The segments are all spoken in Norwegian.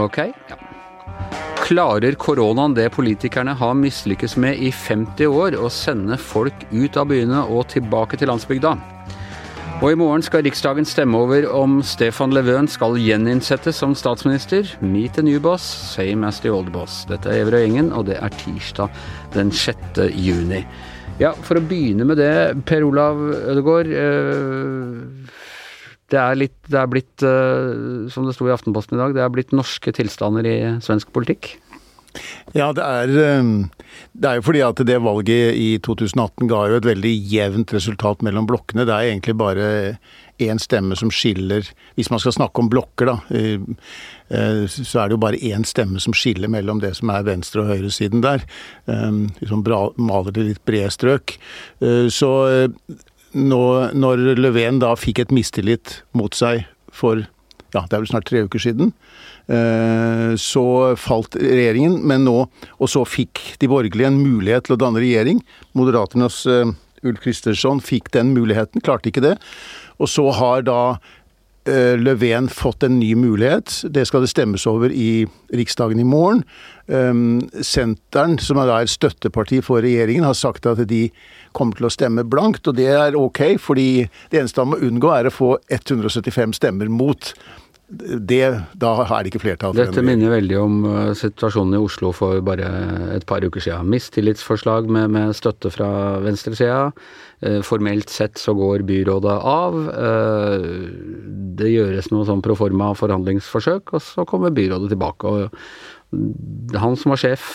Ok, ja. Klarer koronaen det politikerne har mislykkes med i 50 år, å sende folk ut av byene og tilbake til landsbygda? Og i morgen skal Riksdagen stemme over om Stefan Levøen skal gjeninnsettes som statsminister. Meet the new boss, same as the old boss. Dette er Everøy Gjengen, og det er tirsdag den 6. juni. Ja, for å begynne med det, Per Olav Ødegaard. Eh, det er, litt, det er blitt, eh, som det sto i Aftenposten i dag, det er blitt norske tilstander i svensk politikk? Ja, det er, eh, det er jo fordi at det valget i 2018 ga jo et veldig jevnt resultat mellom blokkene. Det er egentlig bare én stemme som skiller Hvis man skal snakke om blokker, da, eh, så er det jo bare én stemme som skiller mellom det som er venstre- og høyresiden der. Hvis man maler det litt brede strøk. Så nå, når Löfven da fikk et mistillit mot seg for ja, det er vel snart tre uker siden, eh, så falt regjeringen, men nå Og så fikk de borgerlige en mulighet til å danne regjering. Moderaternes eh, Ulf Kristersson fikk den muligheten, klarte ikke det. Og så har da Eh, Löfven fått en ny mulighet. Det skal det stemmes over i Riksdagen i morgen. Ehm, Senteren, som er et støtteparti for regjeringen, har sagt at de kommer til å stemme blankt, og det er ok, fordi det eneste han må unngå er å få 175 stemmer mot det, da er det ikke flertall. Dette minner veldig om uh, situasjonen i Oslo for bare et par uker siden. Mistillitsforslag med, med støtte fra venstresida. Uh, formelt sett så går byrådet av. Uh, det gjøres noe sånn proforma forhandlingsforsøk, og så kommer byrådet tilbake. og Han som var sjef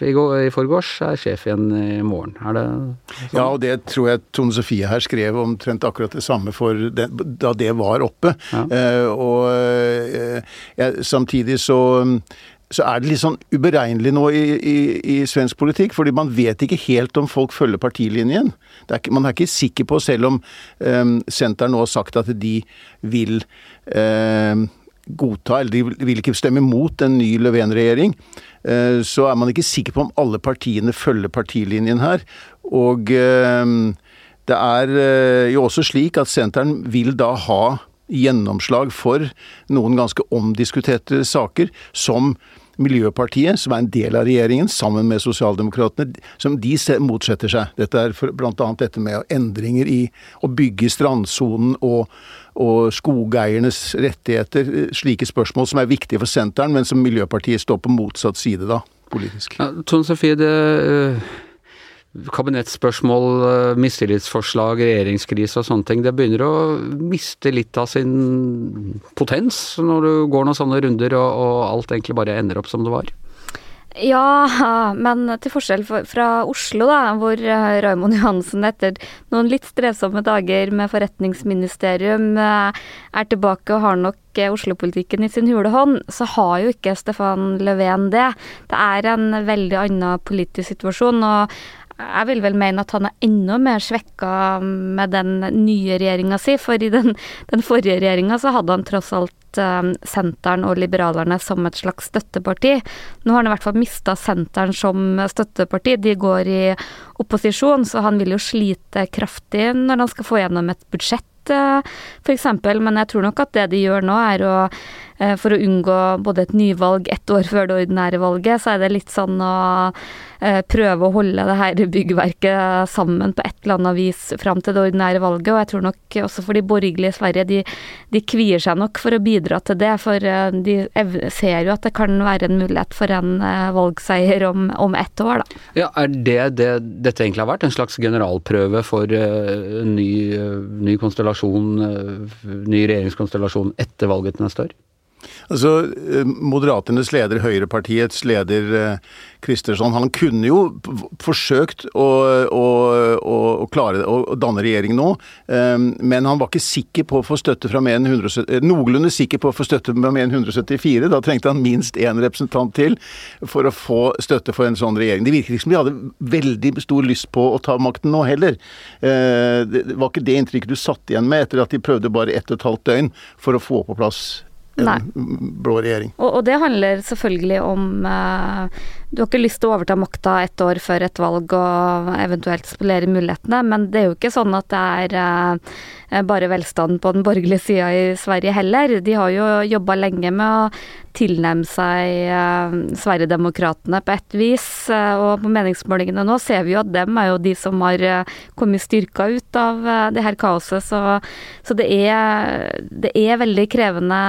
i, går, i forgårs, er sjef igjen i morgen. Er det sånn? Ja, og det tror jeg Tone Sofie her skrev omtrent akkurat det samme for det, da det var oppe. Ja. Uh, og ja, samtidig så så er det litt sånn uberegnelig nå i, i, i, svensk politikk, fordi man vet ikke helt om folk følger partilinjen. Er man er ikke sikker på, selv om um, Senteret nå har sagt at de vil um, godta, eller de vil ikke stemme mot en ny Löfven-regjering, uh, så er man ikke sikker på om alle partiene følger partilinjen her. Og um, det er uh, jo også slik at Senteren vil da ha gjennomslag for noen ganske omdiskuterte saker, som Miljøpartiet, som er en del av regjeringen, sammen med Sosialdemokratene, som de motsetter seg. Dette er bl.a. dette med endringer i å bygge strandsonen og og skogeiernes rettigheter. Slike spørsmål som er viktige for Senteren, men som Miljøpartiet står på motsatt side da, politisk. Ja, Tone Sofie, det uh, kabinettspørsmål, uh, mistillitsforslag, regjeringskrise og sånne ting, det begynner å miste litt av sin potens når du går noen sånne runder og, og alt egentlig bare ender opp som det var? Ja, men til forskjell fra Oslo, da, hvor eh, Raymond Johansen etter noen litt strevsomme dager med forretningsministerium eh, er tilbake og har nok eh, Oslo-politikken i sin hule hånd, så har jo ikke Stefan Löfven det. Det er en veldig annen politisk situasjon. og jeg vil vel mene at han er enda mer svekka med den nye regjeringa si, for i den, den forrige regjeringa så hadde han tross alt um, Senteren og Liberalerne som et slags støtteparti. Nå har han i hvert fall mista Senteren som støtteparti. De går i opposisjon, så han vil jo slite kraftig når han skal få gjennom et budsjett uh, f.eks., men jeg tror nok at det de gjør nå, er å For å unngå både et nyvalg ett år før det ordinære valget, så er det litt sånn å Eh, prøve å holde det her byggverket sammen på et eller annet vis fram til det ordinære valget. Og jeg tror nok også for de borgerlige i Sverige, de, de kvier seg nok for å bidra til det. For eh, de ser jo at det kan være en mulighet for en eh, valgseier om, om ett år, da. Ja, er det det dette egentlig har vært? En slags generalprøve for en ny, ny konstellasjon, ny regjeringskonstellasjon etter valget neste år? Altså, eh, Moderaternes leder, Høyrepartiets leder Kristersson, eh, han kunne jo forsøkt å, å, å, å klare å danne regjering nå, eh, men han var ikke sikker på å få støtte fra mer enn 170, noenlunde sikker på å få støtte fra mer enn 174. Da trengte han minst én representant til for å få støtte for en sånn regjering. Det virker ikke som de hadde veldig stor lyst på å ta makten nå heller. Det var ikke det inntrykket du satt igjen med etter at de prøvde bare ett og et halvt døgn for å få på plass en blå regjering. Og, og, det handler selvfølgelig om eh, Du har ikke lyst til å overta makta ett år før et valg og eventuelt spolere mulighetene, men det er jo ikke sånn at det er eh, bare velstanden på den borgerlige sida i Sverige heller. De har jo jobba lenge med å tilnærme seg eh, Sverigedemokraterna på et vis, eh, og på meningsmålingene nå ser vi jo at dem er jo de som har eh, kommet styrka ut av eh, det her kaoset, så, så det, er, det er veldig krevende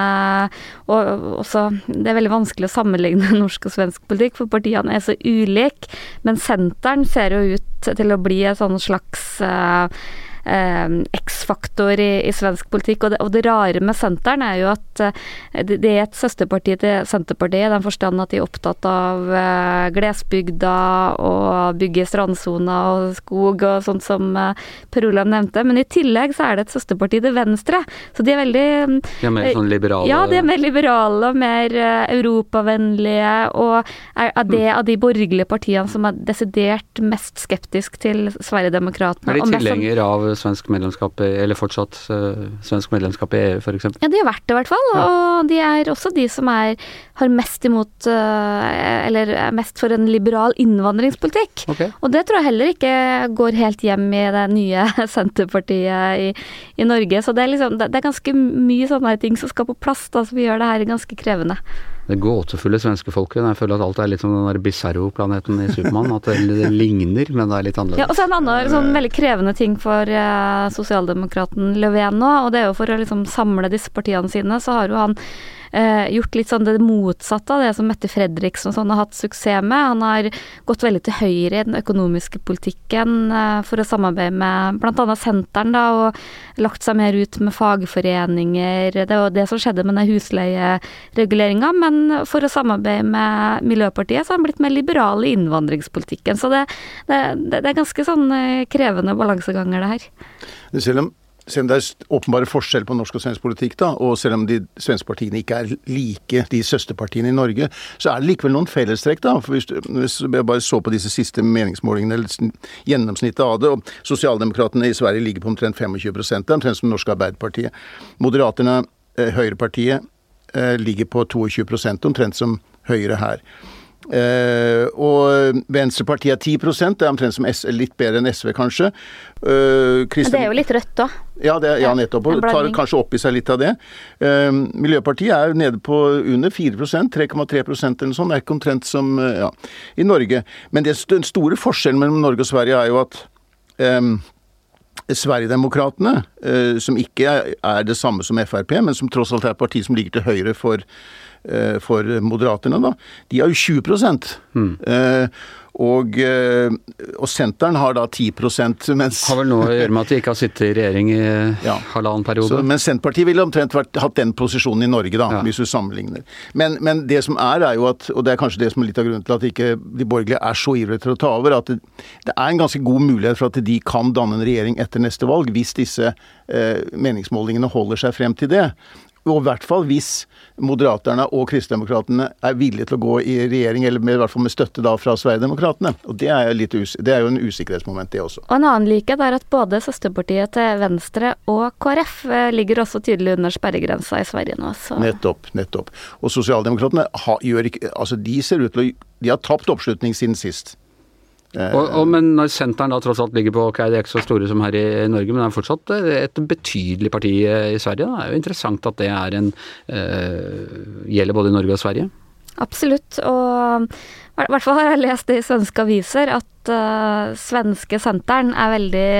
og også Det er veldig vanskelig å sammenligne norsk og svensk politikk, for partiene er så ulike. Men senteren ser jo ut til å bli et sånn slags eh, X-faktor i, i, svensk politikk. Og det, og det, rare med Senteren er jo at eh, det, det, er et søsterparti til Senterpartiet, i den forstand at de er opptatt av eh, glesbygda og bygge strandsoner og skog og sånt som eh, Per Olav nevnte. Men i tillegg så er det et søsterparti til Venstre, så de er veldig De er mer sånn liberale? Ja, de er mer liberale og mer eh, europavennlige, og er er det, av de borgerlige partiene som er desidert mest skeptisk til Sverigedemokraterna. Er de tilhengere av svensk medlemskap, eller fortsatt svensk medlemskap i EU, f.eks.? Ja, de har vært det, i hvert fall. Ja. Og de er også de som er, har mest imot uh, Eller er mest for en liberal innvandringspolitikk. Okay. Og det tror jeg heller ikke går helt hjem i det nye Senterpartiet i, i Norge. Så det er, liksom, det er ganske mye sånne ting som skal på plass, da, som gjør det her ganske krevende det gåtefulle svenske folket. Jeg føler at alt er litt som den der Bizarro-planeten i Supermann. At det, ligner, men det er litt annerledes. Ja, og så en annen sånn veldig krevende ting for eh, sosialdemokraten Löfven nå, og det er jo for å liksom samle disse partiene sine, så har jo han eh, gjort litt sånn det motsatte av det som Mette Fredriksen og sånn har hatt suksess med. Han har gått veldig til høyre i den økonomiske politikken eh, for å samarbeide med bl.a. Senteren, da, og lagt seg mer ut med fagforeninger. Det var det som skjedde med den husleiereguleringa, men for å samarbeide med Miljøpartiet så har han blitt mer liberal i innvandringspolitikken. Så det, det, det er ganske sånn eh, krevende balanseganger, det her. Selv om selv om det er åpenbare forskjell på norsk og svensk politikk, da, og selv om de svenske partiene ikke er like de søsterpartiene i Norge, så er det likevel noen fellestrekk. da, for Hvis, hvis jeg bare så på disse siste meningsmålingene, eller gjennomsnittet av det, og Sosialdemokratene i Sverige ligger på omtrent 25 det er omtrent som det norske Arbeiderpartiet. Moderaterne, eh, Høyrepartiet, eh, ligger på 22% omtrent som Høyre her. Uh, og Venstrepartiet er 10 det er omtrent som S, litt bedre enn SV, kanskje. Eh, Men det er jo litt rødt da. Ja, det, ja nettopp. Og tar kanskje opp i seg litt av det. Eh, Miljøpartiet er nede på under 4% 3,3 eller noe sånt. Det er ikke omtrent som ja, i Norge. Men det, den store forskjellen mellom Norge og Sverige er jo at um, Sverigedemokraterna, som ikke er det samme som Frp, men som tross alt er et parti som ligger til høyre for Eh, for Moderaterne, da, de har jo 20 mm. Eh, og, eh, og Senteren har da 10% mens Har vel noe å gjøre med at de ikke har sittet i regjering i ja. halvannen periode? Så, men Senterpartiet ville omtrent vært, hatt den posisjonen i Norge, da, ja. hvis du sammenligner. Men, men, det som er, er jo at, og det er kanskje det som er litt av grunnen til at ikke de borgerlige er så ivrige til å ta over, at det, det, er en ganske god mulighet for at de kan danne en regjering etter neste valg, hvis disse eh, meningsmålingene holder seg frem til det. Og i hvert fall hvis Moderaterne og Kristdemokratene er villige til å gå i regjering, eller med, i hvert fall med støtte da fra Sverigedemokraterna. Og det er, det er jo en usikkerhetsmoment, det også. Og En annen likhet er at både søsterpartiet til Venstre og KrF eh, ligger også tydelig under sperregrensa i Sverige nå. Så. Nettopp, nettopp. Og Sosialdemokratene gjør ikke Altså, de ser ut til å De har tapt oppslutning siden sist. Eh, og, og, men når senteren da tross alt ligger på ok, de er ikke så store som her i, Norge, men det er fortsatt eh, et betydelig parti eh, i Sverige. Da. Det er jo interessant at det er en uh, gjelder både i Norge og Sverige. Absolutt. Og i hvert fall har jeg lest det i svenske aviser at uh, svenske senteren er veldig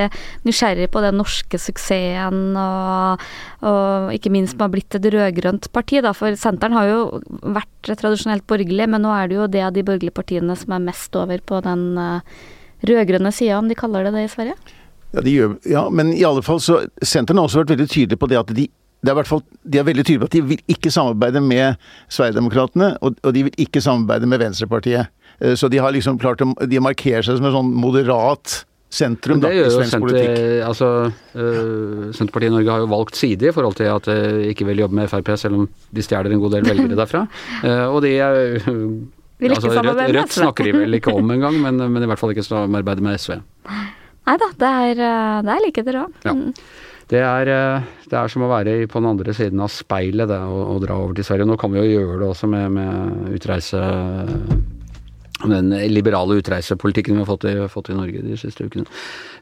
nysgjerrig på den norske suksessen, og, og ikke minst med å ha blitt et rød-grønt parti. Da. For senteren har jo vært tradisjonelt borgerlig, men nå er det jo det av de borgerlige partiene som er mest over på den uh, rød-grønne sida, om de kaller det det i Sverige? Ja, de gjør, ja, men i alle fall så Senteren har også vært veldig tydelig på det at de det er hvert fall, De er veldig tydelige på at de vil ikke samarbeide med Sverigedemokraterna, og, og de vil ikke samarbeide med Venstrepartiet. Eh, så de har liksom klart å de markerer seg som en sånn moderat sentrum da, i svensk Senter, politikk. Altså, øh, Senterpartiet i Norge har jo valgt side i forhold til at de ikke vil jobbe med Frp, selv om de stjeler en god del velgere derfra. Uh, og de er vil altså, Rødt, Rødt snakker de vel ikke om engang, men, men i hvert fall ikke samarbeide med SV. Nei da, det er, det er likheter òg. Ja. Det er, det er, som å være på den andre siden av speilet det, å, å, dra over til Sverige. Nå kan vi jo gjøre det også med, med utreise den liberale utreisepolitikken vi har fått i, fått i Norge de siste ukene.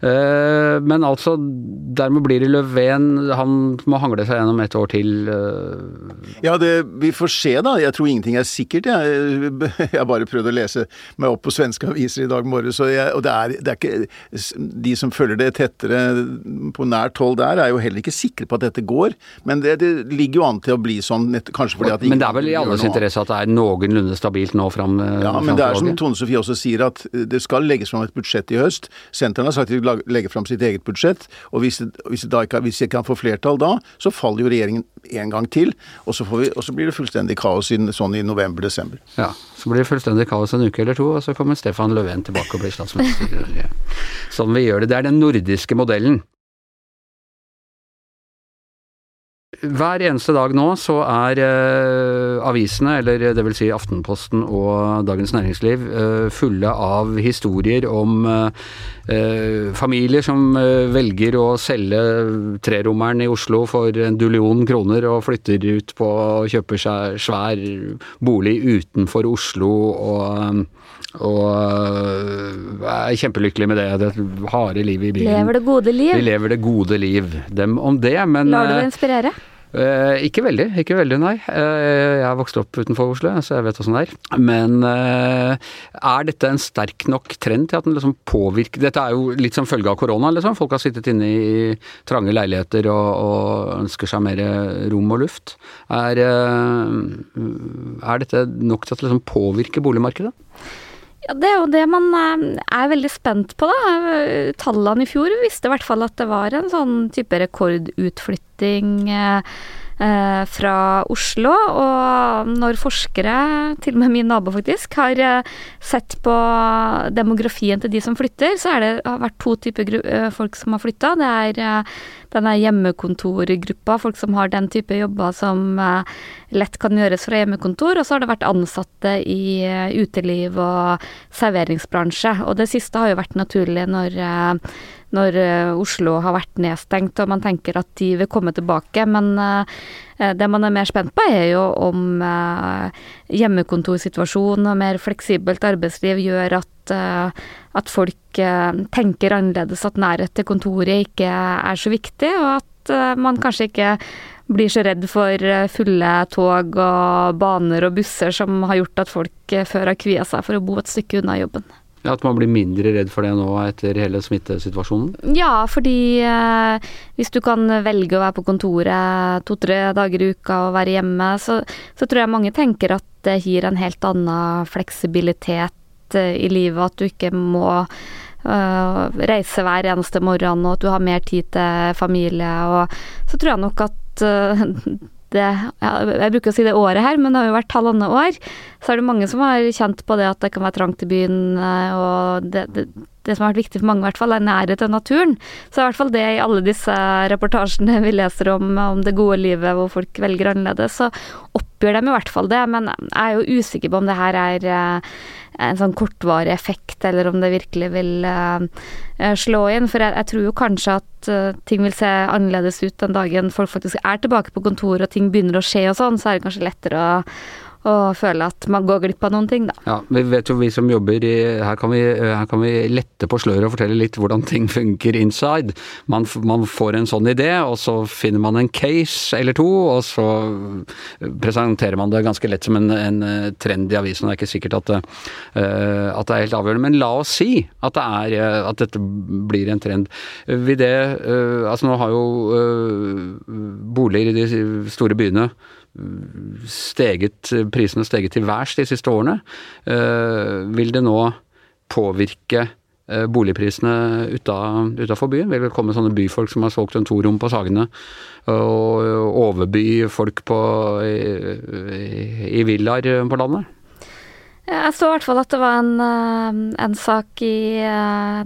Uh, men altså, dermed blir det Löfven. Han må hangle seg gjennom et år til. Uh. Ja, det, vi får se, da. Jeg tror ingenting er sikkert. Jeg, jeg bare prøvd å lese meg opp på svenske aviser i dag morges, og, og det, er, det, er, ikke De som følger det tettere på nært hold der, er jo heller ikke sikre på at dette går. Men det, det ligger jo an til å bli sånn, kanskje fordi at Men det er vel i alles interesse at det er noenlunde stabilt nå fram Ja, men det er som Tone Sofie også sier, at det skal legges fram et budsjett i høst. Sentrene har sagt at de vil legge fram sitt eget budsjett. Og hvis, det, hvis, det ikke, hvis de kan få flertall da, så faller jo regjeringen en gang til. Og så, vi, og så blir det fullstendig kaos inn, sånn i november-desember. Ja, så blir det fullstendig kaos en uke eller to, og så kommer Stefan Löfven tilbake og blir statsminister. sånn vi gjør det. Det er den nordiske modellen. Hver eneste dag nå så er eh, avisene, eller det vil si Aftenposten og Dagens Næringsliv, eh, fulle av historier om eh, familier som eh, velger å selge trerommeren i Oslo for en dullion kroner og flytter ut på og kjøper seg svær bolig utenfor Oslo og og øh, er kjempelykkelig med det. Det harde livet i byen. Lever det gode liv. De lever det gode liv. Dem om det, men Lar du deg inspirere? Uh, ikke veldig, ikke veldig, nei. Eh, jeg vokst opp utenfor Oslo, så jeg vet åssen det er. Men eh, er dette en sterk nok trend til at den liksom påvirker Dette er jo litt som følge av korona, liksom. Folk har sittet inne i trange leiligheter og, og ønsker seg mer rom og luft. Er, er dette nok til at det liksom påvirker boligmarkedet? Ja, Det er jo det man er veldig spent på, da. Tallene i fjor viste i hvert fall at det var en sånn type rekordutflytting eh, fra Oslo. Og når forskere, til og med min nabo faktisk, har sett på demografien til de som flytter, så det, har vært to typer folk som har flytta. Det er denne hjemmekontorgruppa, folk som har den type jobber som lett kan gjøres fra hjemmekontor, og så har det vært ansatte i uteliv og serveringsbransje. Og det siste har jo vært naturlig når, når Oslo har vært nedstengt og man tenker at de vil komme tilbake. Men det man er mer spent på, er jo om hjemmekontorsituasjonen og mer fleksibelt arbeidsliv gjør at, at folk tenker annerledes, at nærhet til kontoret ikke er så viktig, og at man kanskje ikke blir så redd for fulle tog og baner og busser som har gjort at folk før har kvia seg for å bo et stykke unna jobben. At man blir mindre redd for det nå etter hele smittesituasjonen? Ja, fordi eh, hvis du kan velge å være på kontoret to-tre dager i uka og være hjemme, så, så, tror jeg mange tenker at det gir en helt annen fleksibilitet eh, i livet. At du ikke må eh, reise hver eneste morgen, og at du har mer tid til familie. Og så tror jeg nok at det, ja, jeg bruker å si det året her, men det har jo vært halvannet år, så er det mange som har kjent på det at det kan være trangt i byen, og det, det, det som har vært viktig for mange, i hvert fall, er nærhet til naturen. Så i hvert fall det i alle disse reportasjene vi leser om, om det gode livet hvor folk velger annerledes, så oppgjør de i hvert fall det. Men jeg er jo usikker på om det her er en sånn kortvarig effekt, eller om det virkelig vil uh, slå inn. For jeg, jeg, tror jo kanskje at uh, ting vil se annerledes ut den dagen folk faktisk er tilbake på kontoret og ting begynner å skje og sånn, så er det kanskje lettere å og føle at man går glipp av noen ting, da. Ja, vi vet jo vi som jobber i Her kan vi, her kan vi lette på sløret og fortelle litt hvordan ting funker inside. Man, man, får en sånn idé, og så finner man en case eller to, og så presenterer man det ganske lett som en, en trend i avisen. Det er ikke sikkert at det, at det, er helt avgjørende, men la oss si at, det er, at dette blir en trend. Vil det Altså nå har jo boliger i de store byene steget, prisene steget til værs de siste årene. Vil det nå påvirke boligprisene utafor byen? Vil det komme sånne byfolk som har solgt en torom på Sagene og overby folk på, i, i villaer på landet? Jeg så i hvert fall at det var en, en, sak i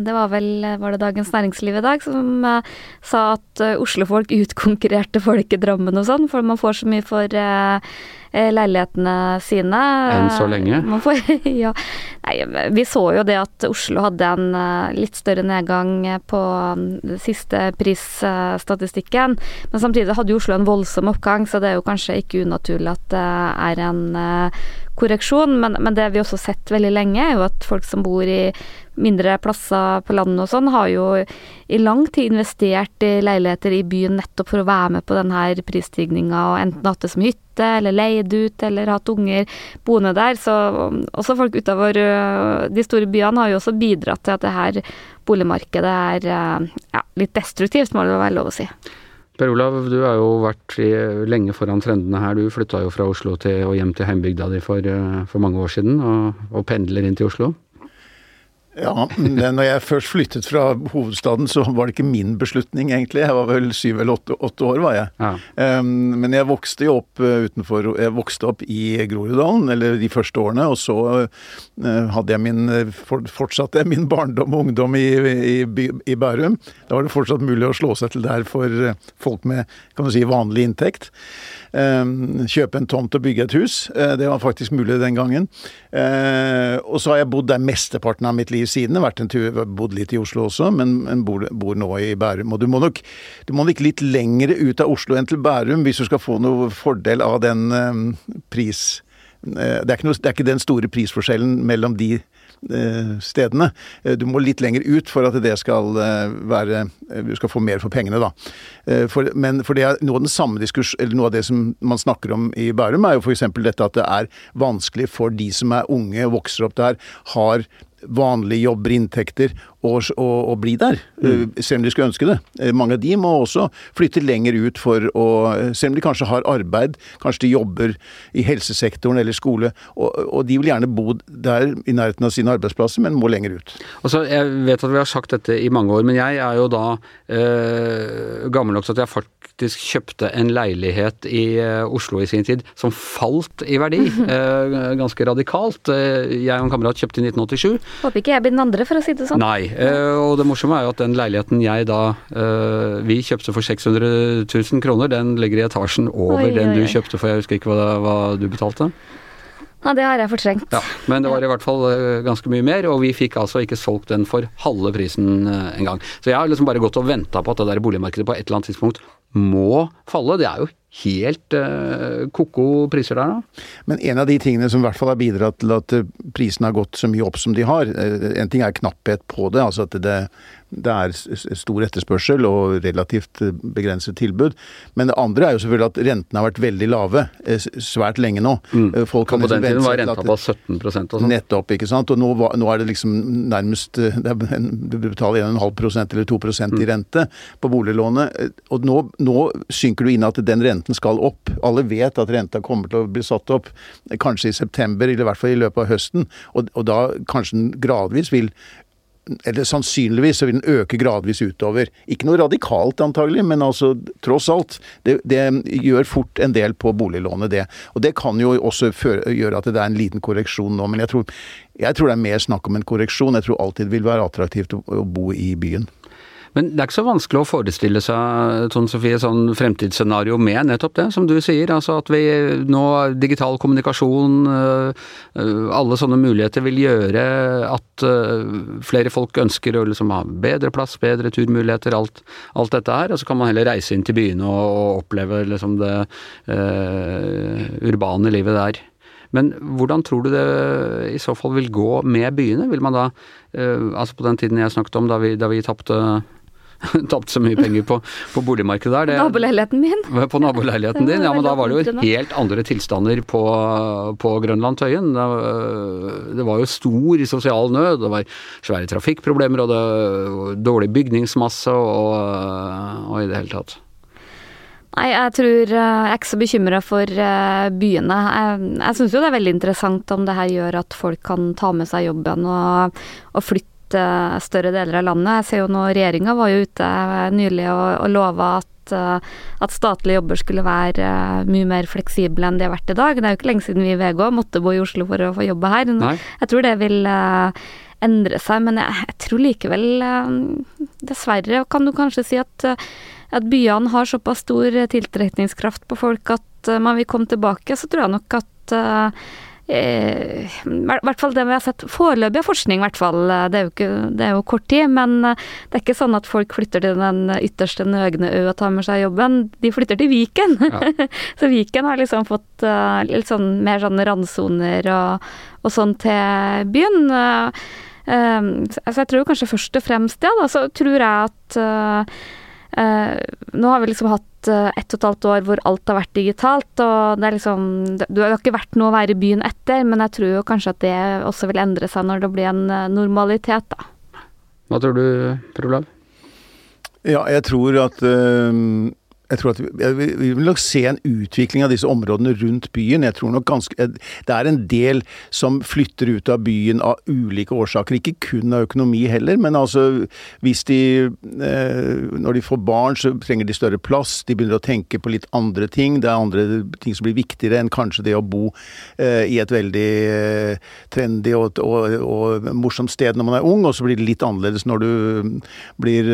Det var vel var det Dagens Næringsliv i dag som sa at Oslofolk utkonkurrerte folk i Drammen og sånn, for man får så mye for eh, leilighetene sine. Enn så lenge. Får, ja. Nei, vi så jo det at Oslo hadde en eh, litt større nedgang på mm, siste prisstatistikken. Men samtidig hadde Oslo en voldsom oppgang, så det er jo kanskje ikke unaturlig at det er en korreksjon. Men, men det vi også har sett veldig lenge, er jo at folk som bor i mindre plasser på landet og sånn, har jo i lang tid investert i leiligheter i byen nettopp for å være med på denne prisstigninga, og enten hatt det som hytte, eller leid ut, eller hatt unger boende der. Så også folk utover øh, de store byene har jo også bidratt til at det her boligmarkedet er øh, ja, litt destruktivt, må det være lov å si. Per Olav, du har jo vært lenge foran trendene her. Du flytta jo fra Oslo til, og hjem til heimbygda di for, øh, for, mange år siden, og, og pendler inn til Oslo. Ja, når jeg først flyttet fra hovedstaden, så var det ikke min beslutning, egentlig. Jeg var vel syv eller åtte, åtte år, var jeg. Ja. Um, men jeg vokste jo opp uh, utenfor Jeg vokste opp i Groruddalen, eller de første årene, og så uh, hadde jeg min for, Fortsatte jeg min barndom og ungdom i, i, i, Bærum. Da var det fortsatt mulig å slå seg til der for folk med kan du si, vanlig inntekt. Um, kjøpe en tomt og bygge et hus. det var faktisk mulig den gangen. og så har jeg bodd der mesteparten av mitt liv siden. Vært en tur, bodd litt i Oslo også, men, bor, bor, nå i Bærum. Og du må, nok, du må nok litt lengre ut av Oslo enn til Bærum hvis du skal få noe fordel av den pris... Det, er noe, det er ikke den store prisforskjellen mellom de stedene. Uh, du må litt lenger ut for at det skal være Du skal få mer for pengene, da. For, men for det er noe av den samme diskurs, eller noe av det som man snakker om i Bærum, er jo f.eks. dette at det er vanskelig for de som er unge og vokser opp der, har vanlige jobber, inntekter, og, og, og bli der. Mm. Eh, selv om de skulle ønske det. Eh, mange av de må også flytte lenger ut for å Selv om de kanskje har arbeid, kanskje de jobber i helsesektoren eller skole, og, og de vil gjerne bo der i nærheten av sine arbeidsplasser, men må lenger ut. Altså, jeg vet at vi har sagt dette i mange år, men jeg er jo da øh, gammel nok til at jeg faktisk kjøpte en leilighet i øh, Oslo i sin tid som falt i verdi. øh, ganske radikalt. Jeg og en kamerat kjøpte i 1987. Håper ikke jeg blir den andre, for å si det sånn. Nei. Og det morsomme er jo at den leiligheten jeg da Vi kjøpte for 600 000 kroner, den ligger i etasjen over oi, den oi, oi. du kjøpte for, jeg husker ikke hva, hva du betalte. Ja, det har jeg fortrengt. Ja, men det var i hvert fall ganske mye mer, og vi fikk altså ikke solgt den for halve prisen engang. Så jeg har liksom bare gått og venta på at det der boligmarkedet på et eller annet tidspunkt må falle. Det er jo helt uh, ko-ko priser der nå. Men en av de tingene som i hvert fall har bidratt til at prisene har gått så mye opp som de har, en ting er knapphet på det, altså at det, det er stor etterspørsel og relativt eh, begrenset tilbud. Men det andre er jo selvfølgelig at rentene har vært veldig lave eh, svært lenge nå. Mm. Eh, folk kan på den liksom tiden var renta på 17 og sånn. Nettopp, ikke sant. Og nå, nå, er det liksom nærmest Du betaler 1,5% eller 2 mm. i rente på boliglånet. Og nå, nå, synker du inn at den renten skal opp. Alle vet at renta kommer til å bli satt opp kanskje i september, eller i hvert fall i løpet av høsten. Og, og da kanskje den gradvis vil eller sannsynligvis så vil den øke gradvis utover. Ikke noe radikalt antagelig, men altså tross alt. Det, det gjør fort en del på boliglånet, det. Og det kan jo også føre, gjøre at det er en liten korreksjon nå, men jeg tror, jeg tror det er mer snakk om en korreksjon. Jeg tror alltid det vil være attraktivt å, å bo i byen. Men det er ikke så vanskelig å forestille seg Tone Sofie, sånn fremtidsscenario med nettopp det, som du sier. Altså at vi nå digital kommunikasjon, øh, øh, alle sånne muligheter vil gjøre at øh, flere folk ønsker å liksom ha bedre plass, bedre turmuligheter, alt, alt dette her. Og så kan man heller reise inn til byene og, oppleve liksom det uh, urbane livet der. Men hvordan tror du det i så fall vil gå med byene? Vil man da, eh, altså på den tiden jeg snakket om, da vi, da vi tapte tapt så mye penger på, på boligmarkedet der. Det, naboleiligheten min. På naboleiligheten din, ja. Men da var det jo helt andre tilstander på, på Grønland Tøyen. Det, det, var jo stor sosial nød, det var svære trafikkproblemer og det dårlig bygningsmasse og, og i det hele tatt. Nei, jeg tror Jeg er ikke så bekymra for eh, byene. Jeg, jeg syns jo det er veldig interessant om det her gjør at folk kan ta med seg jobben og, og flytte større deler av landet. Jeg ser jo nå regjeringa var jo ute nylig og, og lova at, eh, at statlige jobber skulle være eh, mye mer fleksible enn de har vært i dag. Det er jo ikke lenge siden vi i VG måtte bo i Oslo for å få jobbe her. Nei. Jeg tror det vil eh, endre seg, men jeg, jeg tror likevel Dessverre kan du kanskje si at at byene har såpass stor tiltrekningskraft på folk at man vil komme tilbake, så tror jeg nok at i hvert fall det vi har sett foreløpig av forskning, hvert fall. Det er, jo ikke, det er jo kort tid. Men det er ikke sånn at folk flytter til den ytterste nøgne ø og tar med seg jobben. De flytter til Viken. Ja. så Viken har liksom fått litt sånn mer sånn randsoner og, og sånn til byen. Så jeg tror kanskje først og fremst det, da. Så tror jeg at Nå har vi liksom hatt ett og et halvt år hvor alt har vært digitalt, og det er liksom Du har ikke vært noe å være i byen etter, men jeg tror jo kanskje at det også vil endre seg når det blir en normalitet, da. Hva tror du, Per Olav? Ja, jeg tror at jeg tror at vi, vi, vil nok se en utvikling av disse områdene rundt byen. Jeg tror nok ganske, Det er en del som flytter ut av byen av ulike årsaker. Ikke kun av økonomi heller, men altså hvis de eh, Når de får barn, så trenger de større plass. De begynner å tenke på litt andre ting. Det er andre ting som blir viktigere enn kanskje det å bo eh, i et veldig eh, trendy og, og, og, morsomt sted når man er ung, og så blir det litt annerledes når du blir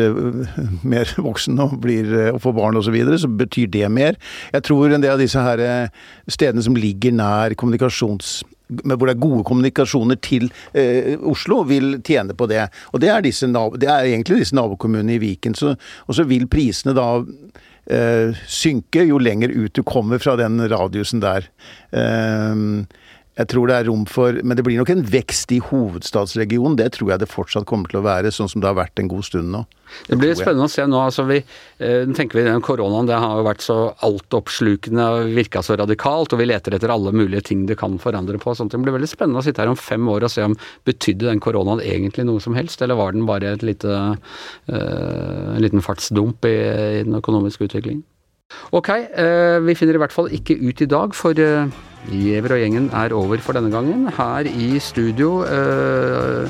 mer voksen og, blir, og får barn osv så betyr det mer. Jeg tror en del av disse her eh, stedene som ligger nær kommunikasjons hvor det er gode kommunikasjoner til eh, Oslo, vil tjene på det. Og det er, disse, det er egentlig disse nabokommunene i Viken. Og så vil prisene da eh, synke jo lenger ut du kommer fra den radiusen der. Eh, jeg tror det er rom for Men det blir nok en vekst i hovedstadsregionen. Det tror jeg det fortsatt kommer til å være, sånn som det har vært en god stund nå. Det, det blir spennende å se nå. altså vi, eh, tenker vi den Koronaen det har jo vært så altoppslukende og virka så radikalt, og vi leter etter alle mulige ting det kan forandre på. Sånt. Det blir veldig spennende å sitte her om fem år og se om betydde den koronaen egentlig noe som helst, eller var den bare et lite, eh, en liten fartsdump i, i den økonomiske utviklingen? Ok, eh, vi finner i hvert fall ikke ut i dag, for uh, Giæver og gjengen er over for denne gangen. Her i studio eh,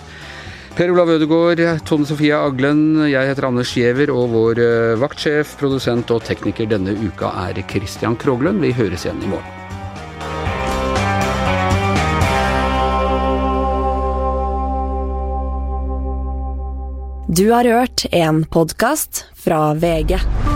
Per Olav Ødegaard, Tone Sofie Aglen, jeg heter Anders Giæver, og vår uh, vaktsjef, produsent og tekniker denne uka er Christian Kroglund. Vi høres igjen i morgen. Du har hørt en podkast fra VG.